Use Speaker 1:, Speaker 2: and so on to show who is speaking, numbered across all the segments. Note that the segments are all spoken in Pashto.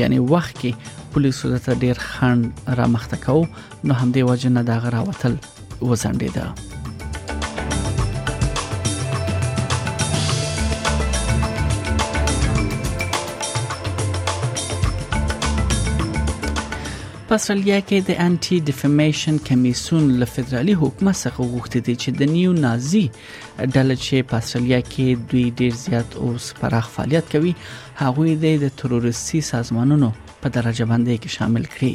Speaker 1: یعنی وخت کې پولیسو د ته ډیر خان را مخته کو نو هم دی وجه نه دا غرا وتل وزندیده په استرالیا کې د انټي ډیفامیشن کمیسون له فدرالي حکومت څخه غوښتي دي چې د نیو نازي ډله چې په استرالیا کې دوی ډیر زیات اوس پراخ فعالیت کوي هغه یې د تروریستي سازمانونو په درجه بندۍ کې شامل کړي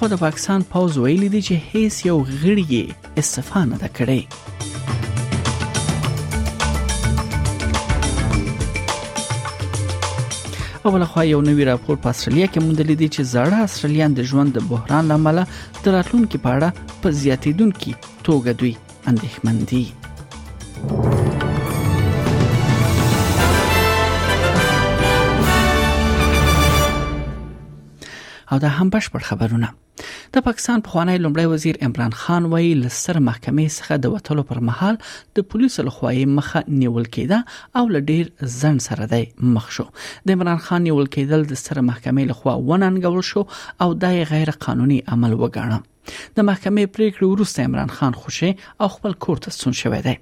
Speaker 1: خو د پاکستان پوز ویلي دي چې هیڅ یو غړي استفا نه ده کړې په بل خو یو نوی راپور په استرالیا کې موندل دي چې زړه استرالیان د ژوند د بحران لامل د راتلونکو په اړه په زیاتیدونکو توګه دوی اندېښمن دي او دا هم بشپړ خبرونه د پاکستان پخوانی لومړی وزیر عمران خان وایي لسر محکمې څخه د وټلو پر مهال د پولیسو لخوا یې مخه نیول کېده او له ډیر ځن سره دی مخ شو د عمران خان نیول کېدل د سر محکمې لخوا وننګول شو او دا یې غیر قانوني عمل وګاڼه د محکمې پریکړه وروسته عمران خان خوشی او خپل کور ته ستون شوی دی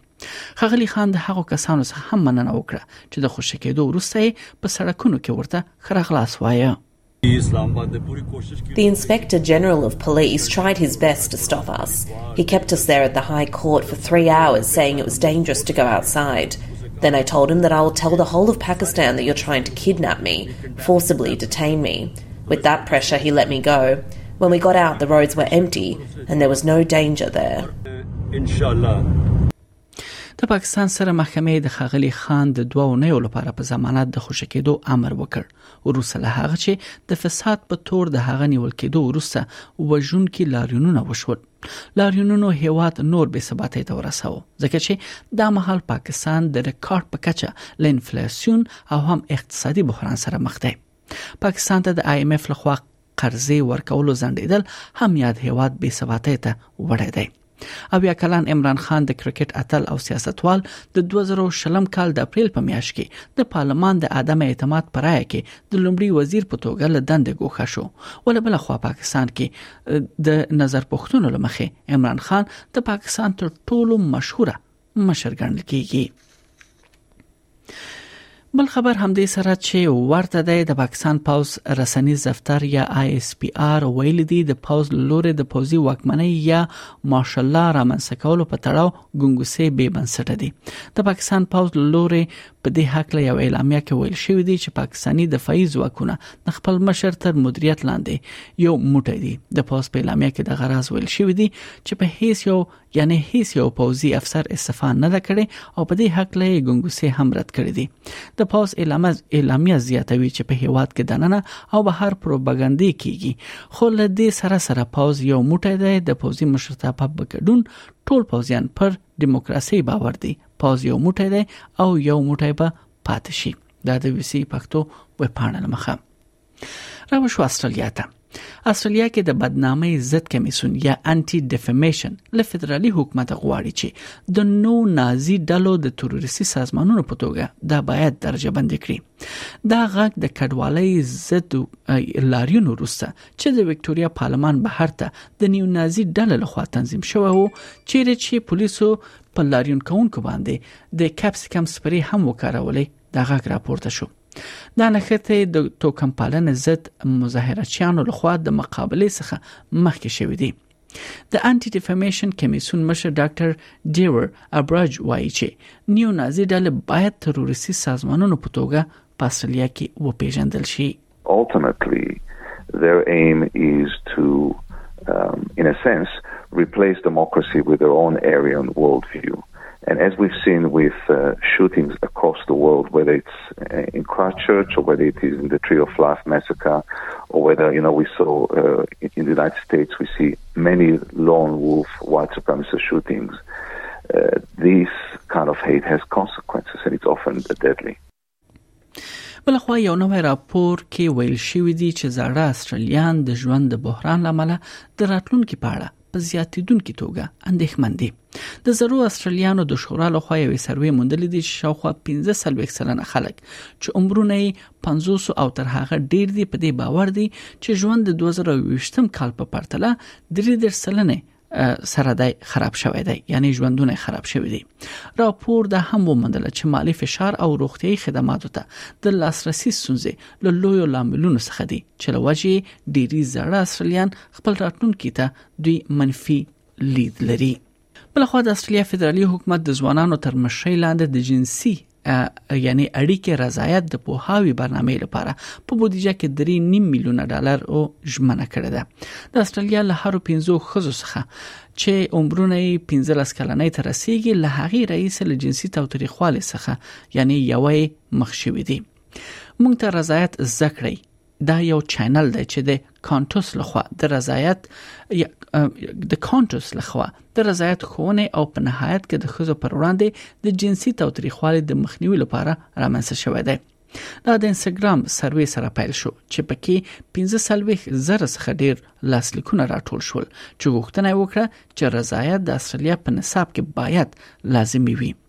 Speaker 1: خغلی خان د هغو کسانو څخه هم مننه وکړه چې د خوشی کېدو وروسته په سړکونو کې ورته خرغلاس وایه
Speaker 2: The Inspector General of Police tried his best to stop us. He kept us there at the High Court for three hours, saying it was dangerous to go outside. Then I told him that I will tell the whole of Pakistan that you're trying to kidnap me, forcibly detain me. With that pressure, he let me go. When we got out, the roads were empty and there was no danger there.
Speaker 1: Inshallah. د پاکستان سره محکمې د خغلی خان د دوه اونیو لپاره په ضمانت د خوشی کېدو امر وکړ وروسته له هغه چې د فساد په تور د هغه نیول کېدو وروسته وژونکي لاریونونه وشول لاریونونو هیواد نور به ثباتې ته ورساو ځکه چې دا مهال پاکستان د ریکارډ په کچه له انفلیسیون او هم اقتصادي بحران سره مخ دی پاکستان ته د آی ایم ایف لخوا قرضې ورکولو ځنډېدل هم یاد هیواد بې ثباتۍ ته وړی دی او یا کلن عمران خان د کرکټ اتل او سیاستوال د 2020 کال د اپریل په میاشت کې د پارلمان د عدم اعتماد پر رائے کې د لومړي وزیر په توګه له دندې ګوښه شو ول بل خو پاکستان کې د نظر پښتون لمخې عمران خان د پاکستان تر ټولو مشهوره مشر ګڼل کیږي بل خبر همدې سره چې ورته دی د پاکستان پاوز رسنی دفتر یا آی اس پی آر ویل دی د پاوز لوري د پوزي واکمنۍ یا مارشل لا رامنځته کولو په تړاو ګنګوسې به بنسټ دي د پاکستان پاوز لوري په دې حق له یو اعلامیه کې ویل شوې دي چې پاکستانی دفاعي ځواکونه د خپل مشر تر مدیریت لاندې یو موټی دي د پاوز په اعلامیه کې د غراز ویل شوې دي چې په هیڅ یو یعنی هیڅ یو پوځي افسر استعفا نه ده کړې او په دې حق له ګنګوسې هم رد کړې دي د پوز اعلامز اعلامیه زیاتوي چې په هیواد کې دننه او بهر پروپاګاندا کیږي خو له دې سره سره پوز یو موټی دی د پوزي مشرتابه بګډون ټول پوزیان پر دیموکراسي باور دي پوز یو موټی دی او یو موټی به پاتې شي دا د ویسی پښتو وپاڼه مخه راو شو استرالیا ته استرالیا کې د بدنامۍ ضد کمیسون یا انټي ډیفیمیشن له فدرالي حکومت غواړي چې د نو نازي ډلو د تروریستي سازمانونو په توګه دا باید درجه بندي کړي دا غږ د کډوالۍ ضد لاریون وروسته چې د وکټوريا پارلمان بهر ته د نیو نازي ډلو لخوا تنظیم شوی وو چیرې چې پولیسو په لاریون کوونکو باندې د کپسیکم سپری هم وکارولې دا غږ راپورته شو دا نښته د توکم پالنې ضد مظاهره چیانو لخوا د مقابله څخه مخکې شوې دي د انټي ډیفامیشن کمیسون مشر ډاکټر ډیور ابراج وایي چې نیو نازي ډله باید تروریستي سازمانونو په توګه په اصلیا کې وپیژندل شي
Speaker 3: ultimately their aim is to um, in a sense replace democracy with their own Aryan worldview And as we've seen with uh, shootings across the world, whether it's uh, in Christchurch or whether it is in the Tree of Life massacre, or whether you know we saw uh, in the United States, we see many lone wolf white supremacist shootings. Uh, this kind of hate has consequences, and it's often deadly.
Speaker 1: بلخوا یو نوی راپور کې ویل شوی دی چې زړه استرالیان د ژوند د بحران لامل د راتلونکو په اړه په زیاتیدونکو توګه اندېښمن دي د زرو استرالیانو د شورا لخوا یو سروې موندلې دي چې شاوخوا 15 سلنه خلک چې عمرونه 50 او تر هغه ډیر دي په دې باور دي چې ژوند د 2020 کال په پرتله 3 سلنه سره دی خراب شوی دی یعنی ژوندونه خراب شوی دی راپور د هم ومندل چې مالی فشار او روغتيي خدماتو ته د لاسرسي ستونزې له لویو لاملونو څخه دي چې لوجي ډيري زړه اصليان خپل راتلونکي ته دوی منفي لید لري بلخو د استرالیا فدرالي حکومت د ځوانانو تر مشرۍ لاندې د جنسي یعنی اړیکې رضایت د پوهاوی برنامه لپاره په بودیجه کې 3.5 میلیونه ډالر او ژمنه کړې ده د استرالیا له هر 15 خزو څخه چې عمرونه 15 کلنۍ ته رسیدي له هغه رئیس له جنسي توتریخوالي څخه یعنی یوې مخ شوې دي مونږ ته رضایت زکړی دا یو چینل دی چې د کانټوس لخوا د رضایت د کانټوس لخوا د رضایت خونه او په نهایت کې د خزو پر وړاندې د جنسي توتریخوالي د مخنیوي لپاره رامنځته شوې ده دا د انستګرام سروې سره پیل شو چې پکې 15 زره څخه ډیر لاسلیکونه راټول شول چې غوښتنه وکړه چې رضایت د استرالیا په نصاب کې باید لازمي وي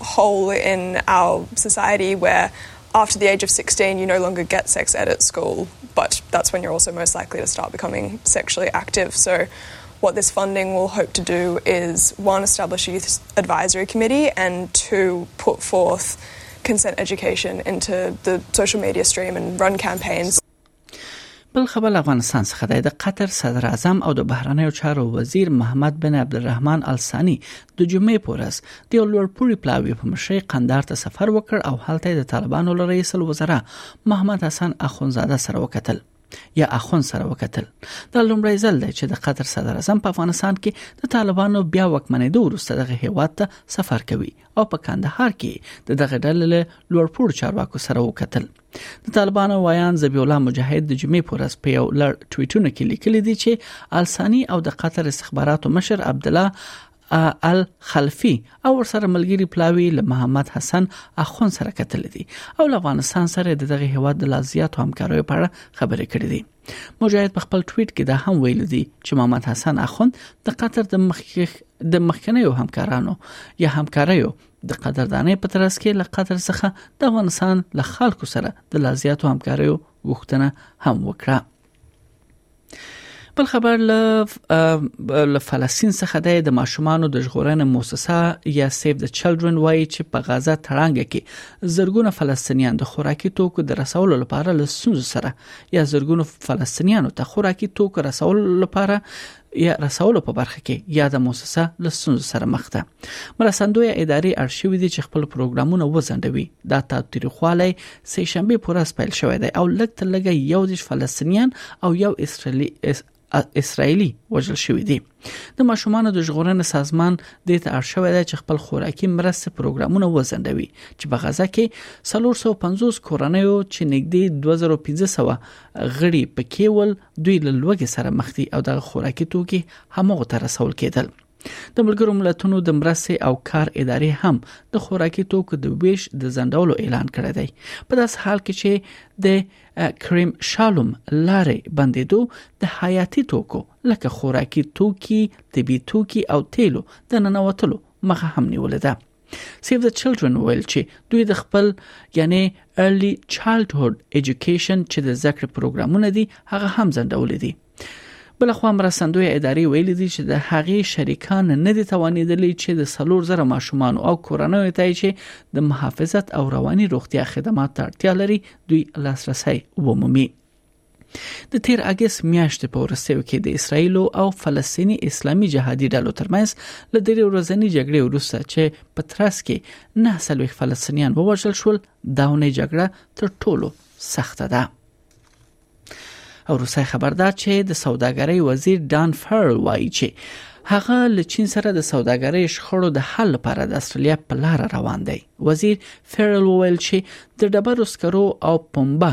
Speaker 4: hole in our society where after the age of 16, you no longer get sex ed at school, but that's when you're also most likely to start becoming sexually active. So, what this funding will hope to do is one, establish a youth advisory committee, and two, put forth consent education into the social media stream and run campaigns.
Speaker 1: بل خبر افغانستان څخه دی د قطر صدر اعظم او د بهرنیو چارو وزیر محمد بن عبدالرحمن الثانی د جمعې په ورځ د یو لوړپوړي پلاوي په مشرۍ قندار ته سفر وکړ او هلته د طالبانو له رئیس الوزرا محمد حسن اخونزاده سره وکتل یا اخون سره وکتل دا لومړی ځل دی چې د قطر صدر اعظم په افغانستان کې د طالبانو بیا وکمنېدو وروسته دغه هیواد ته سفر کوي او په کندهار کې د دغه ډلې لوړپوړ چارواکو سره وکتل د طالبانو ویاند ذبی الله مجاهد د جمعې پر ورځ په یو لړ ټویټونو کې لیکلي دي چې السانی او د قطر استخباراتو مشر عبد الله الخلفي او ورسره ملګری پلاوی له محمد حسن اخون سره کتل دي او له افغانستان سره دغه هیواد د لازیات همکارۍ په اړه خبرې کړې دي مجاهد په خپل ټویټ کې دا هم ویل دي چې محمد حسن اخون د قطر د مخکښ د مخکنیو همکارانو یا همکاریو د قدردانۍ په ترڅ کې له قطر څخه د افغانستان له خلکو سره د لازیاتو همکاریو غوښتنه هم وکړه بل خبر له له فلسطین څخه د ماشومان د ژغورنې موسسه یا سیف د چلډرن وایي چې په غزا تړانګ کې زرګونه فلسطینیان د خوراکي توکو د رسولو لپاره له سوز سره یا زرګونه فلسطینیانو ته خوراکي توکو رسولو لپاره یا رسولو په برخه کې یاده موسسه له ستونزو سره مخ ده مرسندوی اداري ارشیو دي چې خپل پروګرامونه وزندوي دا تاوتریخوالی سه شنبه پورز پیل شوې ده او لږ تر لږه یو دیش فلسطینیان او یو اسرائیلی اسرایلی وژل شوې دي د ماشومان د ژغورنې سازمان د ته اړ شوې ده چې خپل خوراکي مرستې پروګرامونه وزندوي چې په غزا کې 350 کورنۍ چې نږدې 2500 غړي پکې ول دوی له لوګي سره مخ دي او دغه خوراکي توکي همغه ته رسول کېدل د ملګرو ملتونو د مرستې او کار ادارې هم د خوراکي توکو د ویش د ځندولو اعلان کړی دی په داس حال کې چې د کریم شالوم لارې بندیدو د حیاتي توکو لکه خوراکي توکي، طبي توکي او تیلو د ننوتلو مخه هم نیولې ده سیو د چلډرن ویل چې دوی د خپل یعنی ارلی چایلډهود ایجوکیشن چې د زده کړې پروګرامونه دي هغه هم ځندول دي بل خو مرستندوی ادارې ویل دي چې د هغې شریکان نه دي توانیدلې چې د سلور زره ماشومان او کورنۍ ته چې د محافظت او رواني روغتیا خدمات ته اړتیا لري دوی لاسرسي ومومي د تیر اگست میاشتې په ورستیو کې د اسرایل او فلسطیني اسلامي جهادي ډلو ترمنځ له درې ورځنی جګړې وروسته چې په ترڅ کې نه سلوي فلسطینیان ووژل شول داونه جګړه تر ټولو سخته ده او روسي خبر ده چې د سوداګرۍ وزیر ډان فرل وایي چې هغه له چین سره د سوداګرۍ شخړو د حل لپاره د استرالیا په لار روان دی وزیر فرل وویل چې د ډبرو سکرو او پمبه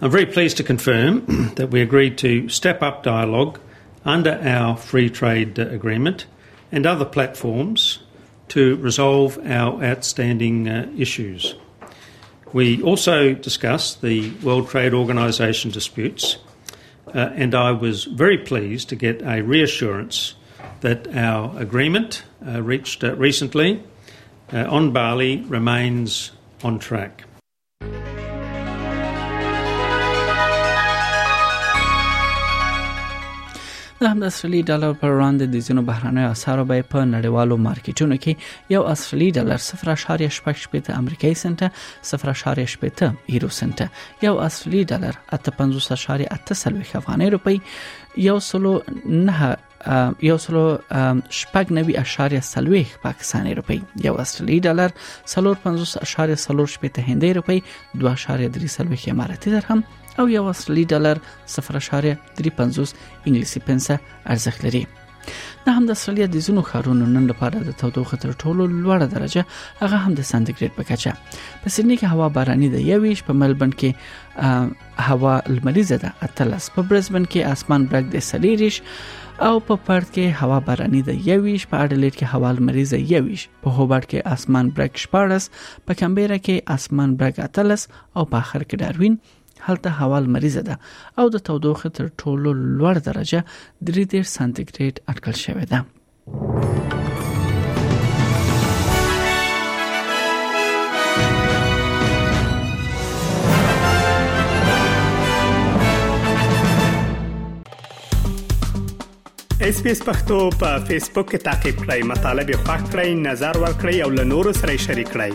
Speaker 5: I'm very pleased to confirm that we agreed to step up dialogue under our free trade agreement and other platforms to resolve our outstanding uh, issues. We also discussed the World Trade Organization disputes, uh, and I was very pleased to get a reassurance that our agreement uh, reached recently on Bali remains on track.
Speaker 1: د هم د اصلي ډالر پر وړاندې د ځینو بهرنیو اسعارو بیې په نړیوالو مارکیټونو کې یو اصلي ډالر 0.88 امریکایي سنت 0.8 یورو سنت یو اصلي ډالر 55.8 افغاني روپی یو سلو نه یو سلو شپږ نوي اشاریه سلويخ پاکستاني روپی یو استرالی ډالر سلور 50 اشاریه سلور شپې ته هندۍ روپی 2 اشاریه 3 سلويخ اماراتي درهم او یو استرالی ډالر 0 اشاریه 3 50 انګلیسي پنسه ارزښت لري دا هم د استرالیا د زونو خارونو نن لپاره د تودوخه تر ټولو لوړه درجه هغه هم د سانتیګریډ په کچه په سېډني کې هوا باراني ده یويش په ملبن کې هوا لمریزه ده اتلس په برزبن کې اسمان برګ دی سلیریش او په پرت کې هوا باراني ده یویش په اډلیټ کې هوا لمریزه یویش په هوبرټ کې اسمان برګ شپارس په کمبيره کې اسمان برګ اتلس او په اخر کې داروین هلته هوا لمریزه ده او د تودوخې تر ټولو لوړ درجه 3 سانتیګریډ اټکل شوې ده
Speaker 6: اس پی اس پختو په فیسبوک کې تا کې پلی مطلب یو فاک کړئ نظر ور کړئ او له نورو سره شریک کړئ